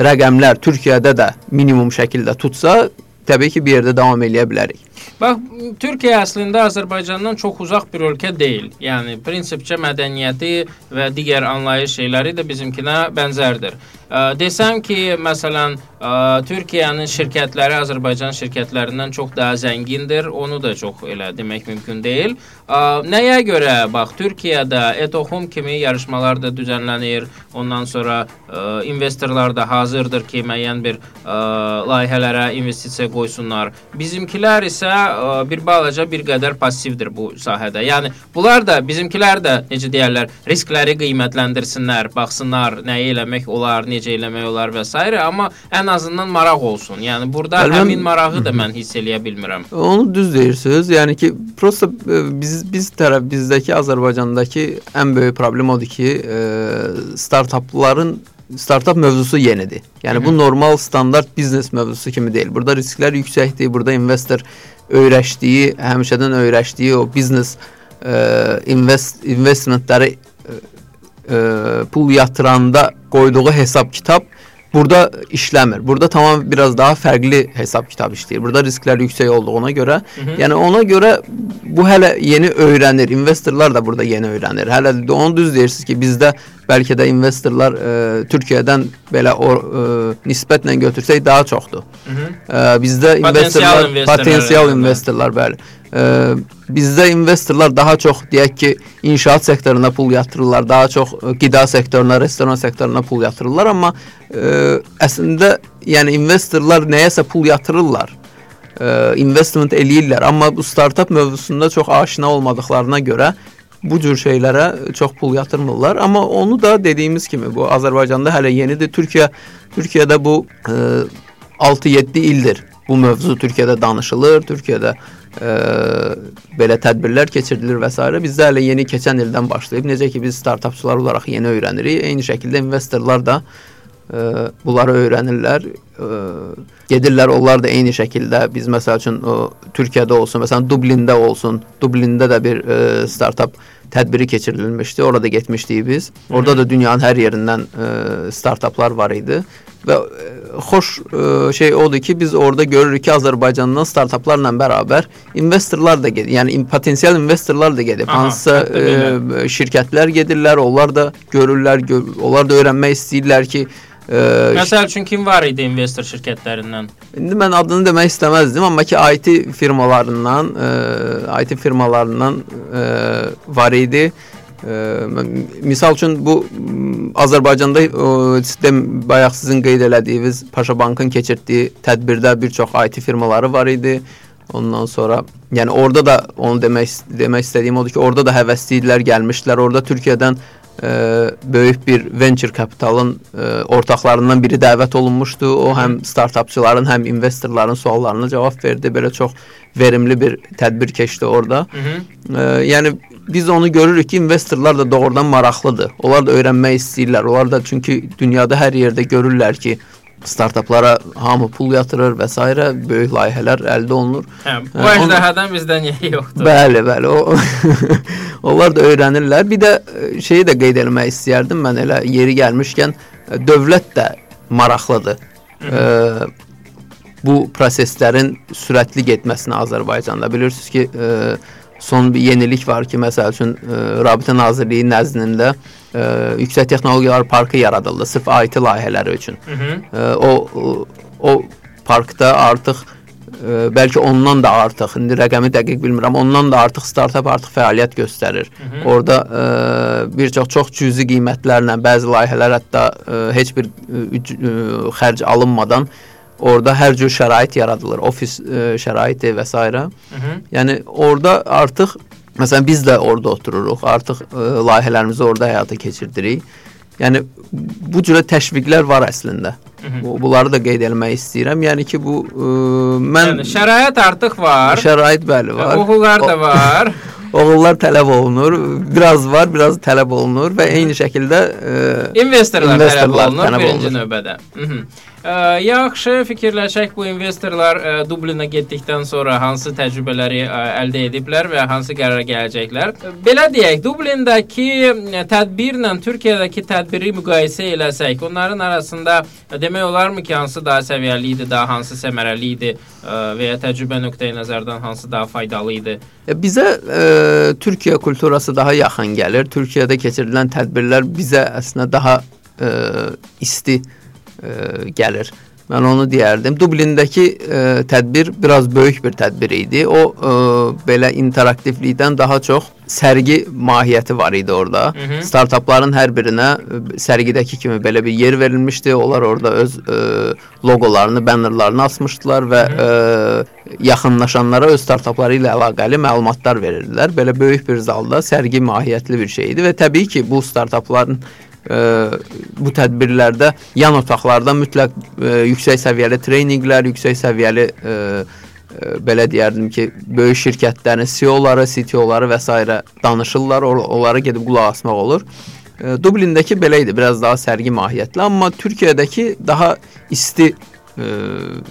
rəqəmlər Türkiyədə də minimum şəkildə tutsa, təbii ki, bir yerdə davam eləyə bilərik. Bax, Türkiyə əslində Azərbaycandan çox uzaq bir ölkə deyil. Yəni prinsipcə mədəniyyəti və digər anlayış şeyləri də bizimkinə bənzərdir. Ə, desəm ki, məsələn, ə, Türkiyənin şirkətləri Azərbaycan şirkətlərindən çox daha zəngindir, onu da çox elə demək mümkün deyil. Ə, nəyə görə bax Türkiyədə Etoxum kimi yarışmalar da düzənlənir. Ondan sonra ə, investorlar da hazırdır ki, müəyyən bir ə, layihələrə investisiya qoysunlar. Bizimkilər isə ə, bir balaca bir qədər passivdir bu sahədə. Yəni bunlar da bizimkilər də necə deyirlər, riskləri qiymətləndirsinlər, baxsınlar nəyi eləmək olar, necə eləmək olar və s. amma ən azından maraq olsun. Yəni burada Bəli, həmin marağı da mən hiss eləyə bilmirəm. Onu düz deyirsiniz. Yəni ki, prosta e, biz biz tərəf bizdəki Azərbaycandakı ən böyük problem odur ki, e, startapların startap mövzusu yenidir. Yəni Hı -hı. bu normal standart biznes mövzusu kimi deyil. Burada risklər yüksəkdir. Burada investor öyrəşdiyi, həmişədən öyrəşdiyi o biznes e, invest investmentləri e, pul yatıranda qoyduğu hesab kitab burada işləmir. Burada tamam biraz daha fərqli hesab kitab işləyir. Burada risklər yüksək olduğuna görə, Hı -hı. yəni ona görə bu hələ yeni öyrənir. İnvestorlar da burada yeni öyrənir. Hələ də onu düz deyirsiniz ki, bizdə bəlkə də investorlar e, Türkiyədən belə o e, nisbətlə götürsək daha çoxdur. Hı -hı. E, bizdə investorlar, potensial investorlar, potensial investorlar bəli e, bizdə investorlar daha çox deyək ki, inşaat sektoruna pul yatırırlar, daha çox e, qida sektoruna, restoran sektoruna pul yatırırlar, amma e, əslində yəni investorlar nəyəsə pul yatırırlar. E, investment eləyirlər, amma bu startap mövzusunda çox aşina olmadıqlarına görə bu cür şeylərə çox pul yatırmırlar. Amma onu da dediyimiz kimi bu Azərbaycanda hələ yenidir. Türkiyə Türkiyədə bu e, 6-7 ildir bu mövzu Türkiyədə danışılır. Türkiyədə e, belə tədbirlər keçirilir və s. Bizdə hələ yeni keçən ildən başlayıb. Necə ki biz startapçılar olaraq yeni öyrənirik. Eyni şəkildə investorlar da e, bunları öyrənirlər. E, gedirlər onlar da eyni şəkildə biz məsəl üçün o Türkiyədə olsun, məsələn Dublində olsun. Dublində də bir e, startap tədbiri keçirilmişdi. Orada getmişdik biz. Orada da dünyanın hər yerindən e, startaplar var idi və e, xoş e, şey odur ki, biz orada görürük ki, Azərbaycandan startaplarla bərabər investorlar da gedir. Yəni potensial investorlar da gedib. Hansısa e, şirkətlər gedirlər, onlar da görürlər, gör, onlar da öyrənmək istəyirlər ki, Ə, Məsəl üçün kim var idi investor şirkətlərindən? İndi mən adını demək istəməzdim, amma ki IT firmalarından, ə, IT firmalarından ə, var idi. Ə, misal üçün bu Azərbaycanda sistem bayaq sizin qeyd elədiyiniz Paşa Bankın keçirtdiyi tədbirdə bir çox IT firmaları var idi. Ondan sonra, yəni orada da onu demək demək istədiyim odur ki, orada da həvəslilər gəlmişdilər. Orada Türkiyədən ə, böyük bir venture kapitalın ə, ortaqlarından biri dəvət olunmuşdu. O həm startapçıların, həm investorların suallarına cavab verdi. Belə çox verimli bir tədbir keçdi orada. Hı -hı. Ə, yəni biz onu görürük ki, investorlar da doğrudan maraqlıdır. Onlar da öyrənmək istəyirlər. Onlar da çünki dünyada hər yerdə görürlər ki, startaplara hamı pul yatırır və s. böyük layihələr əldə olunur. Hə, bu əjdahadan bizdə niyə yoxdur? Bəli, bəli. O onlar da öyrənirlər. Bir də e, şeyi də qeyd etmək istəyərdim mən elə yeri gəlmişkən e, dövlət də maraqlıdır. Ə, bu proseslərin sürətli getməsinə Azərbaycanda bilirsiniz ki, ə, son bir yenilik var ki, məsəl üçün ə, Rabitə Nazirliyi nəzdində ə, Yüksək Texnologiyalar Parkı yaradıldı sırf IT layihələri üçün. Hı -hı. Ə, o o parkda artıq ə, bəlkə ondan da artıq, indi rəqəmi dəqiq bilmirəm, ondan da artıq startap artıq fəaliyyət göstərir. Hı -hı. Orada ə, bir çox çox cüzi qiymətlərlə bəzi layihələr hətta ə, heç bir ə, ə, xərc alınmadan orada hər cür şərait yaradılır. Ofis ə, şəraiti və s. Hı -hı. Yəni orada artıq məsələn biz də orada otururuq. Artıq ə, layihələrimizi orada həyata keçirdirik. Yəni bu cürə təşviqlər var əslində. Bu, bunları da qeyd etmək istəyirəm. Yəni ki bu ə, mən Yəni şərait artıq var. şərait bəli var. Hüquqlar da var. Oğullar tələb olunur. Biraz var, biraz tələb olunur və eyni şəkildə ə, İnvestorlar tələb İnvestorlar olunur tələb birinci olunur. növbədə. Mhm. Ə, yaxşı fikirləşək bu investorlar ə, Dublinə getdikdən sonra hansı təcrübələri ə, əldə ediblər və hansı qərara gələcəklər. Belə deyək, Dublindəki ə, tədbirlə Türkiyədəki tədbiri müqayisə eləsək, onların arasında ə, demək olarmı ki, hansı daha səviyyəli idi, daha hansı səmərəli idi ə, və ya təcrübə nöqteyi nəzərdən hansı daha faydalı idi? Ya Bizə e, Türkiyə kulturası daha yaxın gəlir. Türkiyədə keçirilən tədbirlər bizə əslində daha e, isti e, gəlir. Mən onu deyərdim. Dublindəki e, tədbir biraz böyük bir tədbir idi. O e, belə interaktivlikdən daha çox sərgi mahiyyəti var idi orada. Hı -hı. Startapların hər birinə e, sərgidəki kimi belə bir yer verilmişdi. Onlar orada öz e, loqolarını, bannerlarını asmışdılar və e, yaxınlaşanlara öz startapları ilə əlaqəli məlumatlar verirdilər. Belə böyük bir zalda sərgi mahiyyətli bir şey idi və təbii ki, bu startapların bu tədbirlərdə yan otaqlarda mütləq ə, yüksək səviyyəli treyninqlər, yüksək səviyyəli ə, ə, belə deyərdim ki, böyük şirkətlərin CEO-ları, CTO-ları və s. danışırlar, onlara gedib qulaq asmaq olur. Dublindəki belə idi, biraz daha sərgi mahiyyətli, amma Türkiyədəki daha isti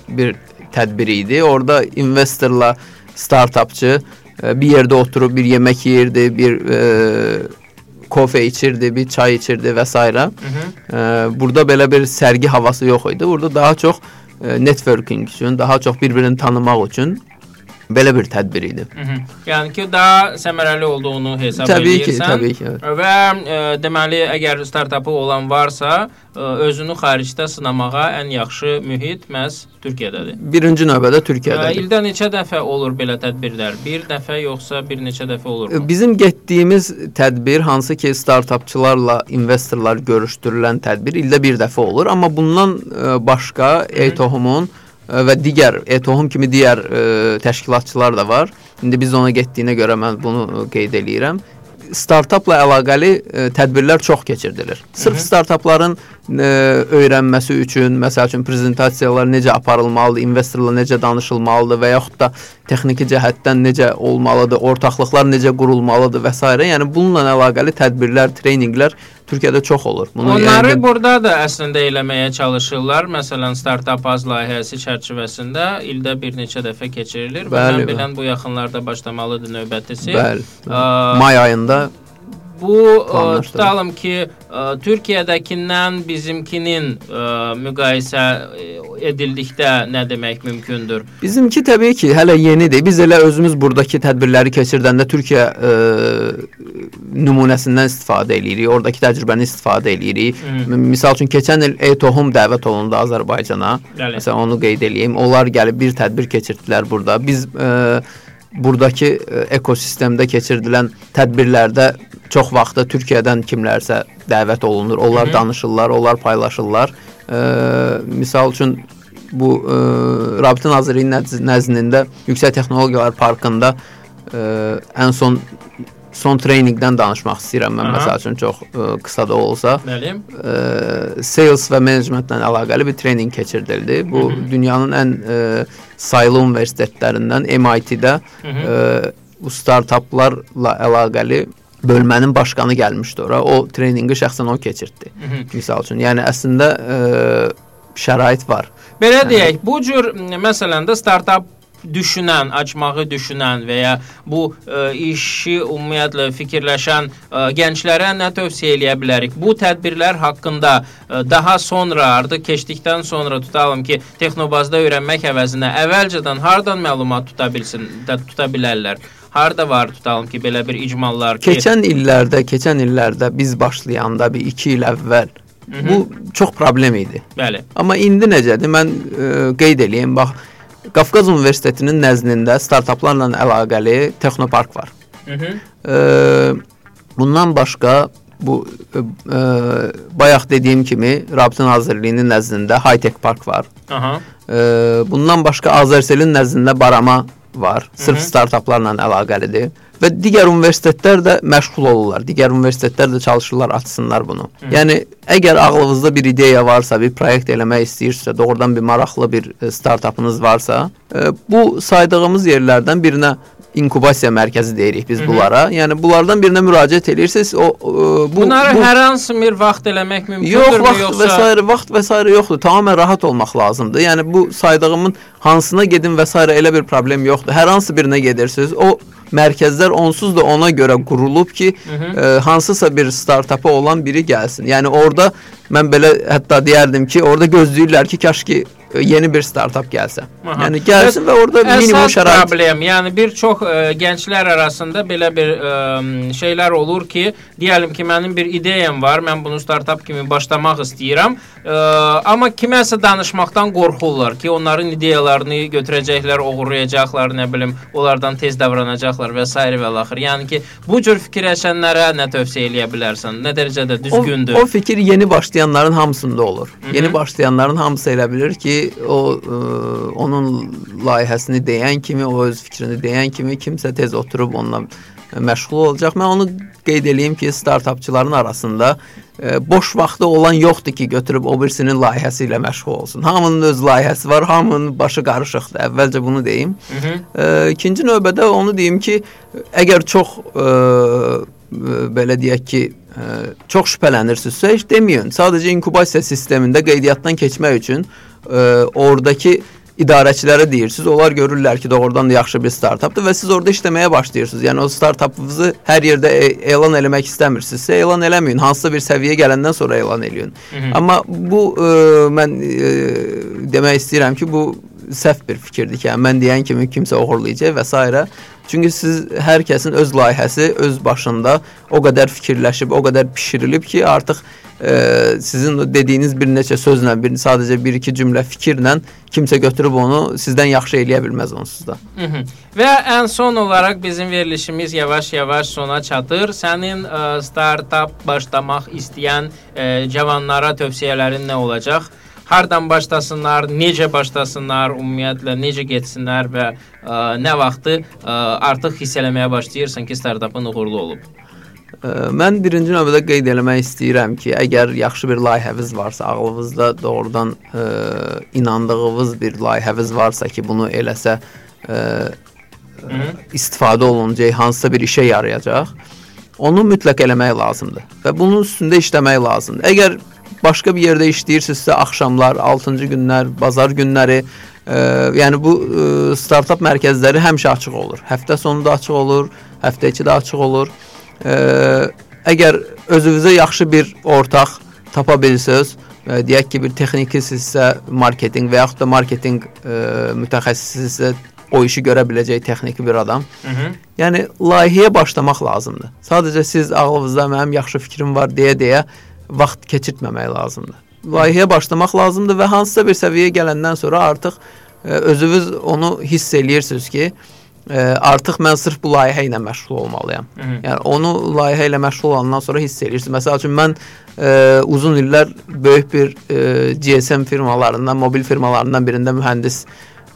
bir tədbir idi. Orada investorla startapçı bir yerdə oturub bir yemək yeyirdi, bir kofe içirdi, bir çay içirdi s. Hı -hı. Ə, burada belə bir sərgi havası yox idi. Burada daha çox ə, networking üçün, daha çox bir-birini tanımaq üçün belə bir tədbir idi. Hı -hı. Yəni ki, daha səmərəli olduğunu hesab Təbii ki, edirsən. təbii ki. evet. Və ə, deməli, əgər startapı olan varsa, ə, özünü xaricdə sınamağa ən yaxşı mühit məhz Türkiyədədir. Birinci növbədə Türkiyədədir. ildə neçə dəfə olur belə tədbirlər? Bir dəfə yoxsa bir neçə dəfə olurmu? Bizim getdiyimiz tədbir hansı ki startapçılarla investorlar görüşdürülən tədbir ildə bir dəfə olur, amma bundan ə, başqa Etohumun ə, və digər Etohum kimi digər ə, təşkilatçılar da var. İndi biz ona getdiyinə görə mən bunu qeyd eləyirəm. Startapla əlaqəli ə, tədbirlər çox keçirilir. Sırf startapların ə, öyrənməsi üçün, məsəl üçün prezentasiyalar necə aparılmalıdır, investorla necə danışılmalıdır və yaxud da texniki cəhətdən necə olmalıdır, ortaqlıqlar necə qurulmalıdır və s. Yəni bununla əlaqəli tədbirlər, treyninqlər Türkiyədə çox olur. Onları yəni, burada da əslində eləməyə çalışırlar. Məsələn, startap az layihəsi çərçivəsində ildə bir neçə dəfə keçirilir Bəli, mən bəli. bilən bu yaxınlarda başlamalıdır növbətlisi. bəli. Ə, May ayında Bu ə, Planlaşdırılır. tutalım ki, ə, Türkiyədəkindən bizimkinin ə, müqayisə ə, edildikdə nə demək mümkündür? Bizimki təbii ki, hələ yenidir. Biz elə özümüz burdakı tədbirləri keçirdəndə Türkiyə ə, nümunəsindən istifadə eləyirik. Oradakı təcrübəni istifadə eləyirik. Hı. Misal üçün keçən il E-Tohum dəvət olundu Azərbaycana. Bəli. Məsələn onu qeyd eləyim. Onlar gəlib bir tədbir keçirdilər burada. Biz ə, burdakı ə, ekosistemdə keçirdilən tədbirlərdə çox vaxtı Türkiyədən kimlərsə dəvət olunur. Onlar Hı -hı. danışırlar, onlar paylaşırlar. Ə, misal üçün bu ə, Rabitə Nazirliyinin nəz- nəzdində Yüksək Texnologiyalar Parkında ə, ən son son treyninqdən danışmaq istəyirəm mən Aha. məsəl üçün çox ə, qısa da olsa Bəli. ə, sales və menecmentlə əlaqəli bir treyninq keçirdildi. Bu Hı hı. dünyanın ən ə, sayılı universitetlərindən MIT-də ə, bu startaplarla əlaqəli bölmənin başqanı gəlmişdi ora. O treyninqi şəxsən o keçirtdi. Hı -hı. Misal üçün, yəni əslində ə, şərait var. Belə deyək, bu cür məsələn də startap düşünən, açmağı düşünən və ya bu ə, işi ümumiyyətlə fikirləşən ə, gənclərə nə tövsiyə eləyə bilərik? Bu tədbirlər haqqında ə, daha sonra, artıq keçdikdən sonra tutalım ki, texnobazda öyrənmək əvəzinə əvvəlcədən hardan məlumat tuta bilsin, də, tuta bilərlər? Harda var tutalım ki, belə bir icmallar ki, Keçən illərdə, keçən illərdə biz başlayanda bir 2 il əvvəl bu çox problem idi. bəli. Amma indi necədir? Mən ə, qeyd eləyim, bax Qafqaz Universitetinin nəzdində startaplarla əlaqəli texnopark var. Hı -hı. Ə, bundan başqa bu ə, bayaq dediyim kimi Rabitə Nazirliyinin nəzdində High-Tech Park var. Aha. Ə, bundan başqa Azərselin nəzdində Barama var. Sırf startaplarla əlaqəlidir və digər universitetlər də məşğul olurlar. Digər universitetlər də çalışırlar açsınlar bunu. Hı. Yəni əgər ağlınızda bir ideya varsa, bir proyekt eləmək istəyirsinizsə, doğrudan bir maraqlı bir e, startapınız varsa, ə, bu saydığımız yerlərdən birinə inkubasiya mərkəzi deyirik biz Hı -hı. bunlara. Yəni bunlardan birinə müraciət edirsiniz. O ə, bu Bunları bu, hər hansı bir vaxt eləmək mümkündür Yox, vaxt yoxsa və s. vaxt və s. yoxdur. Tamamilə rahat olmaq lazımdır. Yəni bu saydığımın hansına gedin və s. elə bir problem yoxdur. Hər hansı birinə gedirsiniz. O mərkəzlər onsuz da ona görə qurulub ki, Hı -hı. ə, hansısa bir startapı olan biri gəlsin. Yəni orada mən belə hətta deyərdim ki, orada gözləyirlər ki, kaş ki yeni bir startap gəlsə. Aha. Yəni gəlsin və orada minimum Əsas şərait problem, yəni bir çox ə, gənclər arasında belə bir ə, şeylər olur ki, deyəlim ki, mənim bir ideyam var, mən bunu startap kimi başlamaq istəyirəm, ə, amma kiməsə danışmaqdan qorxurlar ki, onların ideyalarını götürəcəklər, oğurlayacaqlar, nə bilim, onlardan tez davranacaqlar və s. və axır. Yəni ki, bu cür fikirləşənlərə nə tövsiyə eləyə bilərsən? Nə dərəcədə düzgündür? O, o fikir yeni başlayanların hamısında olur. Hı -hı. Yeni başlayanların hamısı elə bilir ki, o ə, onun layihəsini deyən kimi, o öz fikrini deyən kimi kimsə tez oturub onunla məşğul olacaq. Mən onu qeyd eləyim ki, startapçıların arasında ə, boş vaxtı olan yoxdur ki, götürüb o birisinin layihəsi ilə məşğul olsun. Hamının öz layihəsi var, hamının başı qarışıqdır. Əvvəlcə bunu deyim. Hı -hı. Ə, ikinci növbədə onu deyim ki, əgər çox ə, ə, belə deyək ki, ə, çox şübhələnirsinizsə, heç deməyin. Sadəcə inkubasiya sistemində qeydiyyatdan keçmək üçün ə, oradakı idarəçilərə deyirsiniz. Onlar görürlər ki, doğrudan da yaxşı bir startapdır və siz orada işləməyə başlayırsınız. Yəni o startapınızı hər yerdə e elan eləmək istəmirsinizsə, elan eləməyin. Hansısa bir səviyyəyə gələndən sonra elan eləyin. Amma bu ə, mən ə, demək istəyirəm ki, bu səhv bir fikirdir ki, yəni mən deyən kimi kimsə oğurlayacaq və s. Çünki siz hər kəsin öz layihəsi öz başında o qədər fikirləşib, o qədər bişirilib ki, artıq ə, sizin dediyiniz bir neçə sözlə, bir sadəcə bir-iki cümlə fikirlə kimsə götürüb onu sizdən yaxşı eləyə bilməz onsuz da. Hı -hı. Və ən son olaraq bizim verilişimiz yavaş-yavaş sona çatır. Sənin ə, startap başlamaq istəyən ə, cavanlara tövsiyələrin nə olacaq? Hardan başlasınlar, necə başlasınlar, ümumiyyətlə necə getsinlər və ə, nə vaxtı ə, artıq hiss eləməyə başlayırsan ki, startapın uğurlu olub. Ə, Mən birinci növbədə qeyd eləmək istəyirəm ki, əgər yaxşı bir layihəniz varsa, ağlınızda doğrudan ə, inandığınız bir layihəniz varsa ki, bunu eləsə ə, ə, istifadə olunacaq, hansısa bir işə yarayacaq, onu mütləq eləmək lazımdır və bunun üstündə işləmək lazımdır. Əgər başqa bir yerdə işləyirsinizsə, axşamlar, 6-cı günlər, bazar günləri, ə, yəni bu ə, startap mərkəzləri həmişə açıq olur. Həftə sonu da açıq olur, həftə içi də açıq olur. Ə, əgər özünüzə yaxşı bir ortaq tapa bilsəz, ə, deyək ki, bir texnikisinizsə, marketinq və yaxud da marketinq ə, mütəxəssisisinizsə, o işi görə biləcək texniki bir adam. Hı -hı. Yəni layihəyə başlamaq lazımdır. Sadəcə siz ağlınızda mənim yaxşı fikrim var deyə-deyə vaxt keçirtməmək lazımdır. Layihəyə başlamaq lazımdır və hansısa bir səviyyəyə gələndən sonra artıq ə, özünüz onu hiss eləyirsiniz ki, ə, artıq mən sırf bu layihə ilə məşğul olmalıyam. Hı -hı. Yəni onu layihə ilə məşğul olandan sonra hiss eləyirsiniz. Məsəl üçün mən ə, uzun illər böyük bir ə, GSM firmalarından, mobil firmalarından birində mühəndis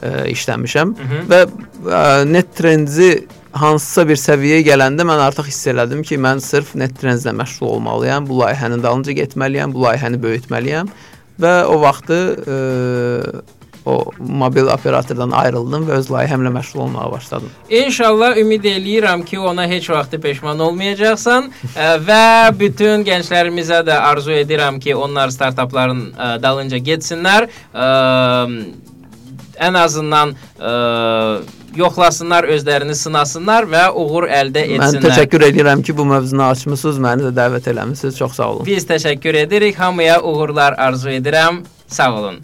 ə, işləmişəm Hı -hı. və ə, net trendi hansısa bir səviyyəyə gələndə mən artıq hiss elədim ki, mən sırf net trendlə məşğul olmalıyam, bu layihənin dalınca getməliyəm, bu layihəni böyütməliyəm və o vaxtı ə, o mobil operatordan ayrıldım və öz layihəmlə məşğul olmağa başladım. İnşallah ümid eləyirəm ki, ona heç vaxt peşman olmayacaqsan ə, və bütün gənclərimizə də arzu edirəm ki, onlar startapların ə, dalınca getsinlər. Ə, ən azından ə, yoxlasınlar, özlərini sınasınlar və uğur əldə Mən etsinlər. təşəkkür edirəm ki, bu mövzunu açmısınız, məni də dəvət eləmisiniz. Çox sağ olun. Biz təşəkkür edirik. Hamıya uğurlar arzu edirəm. Sağ olun.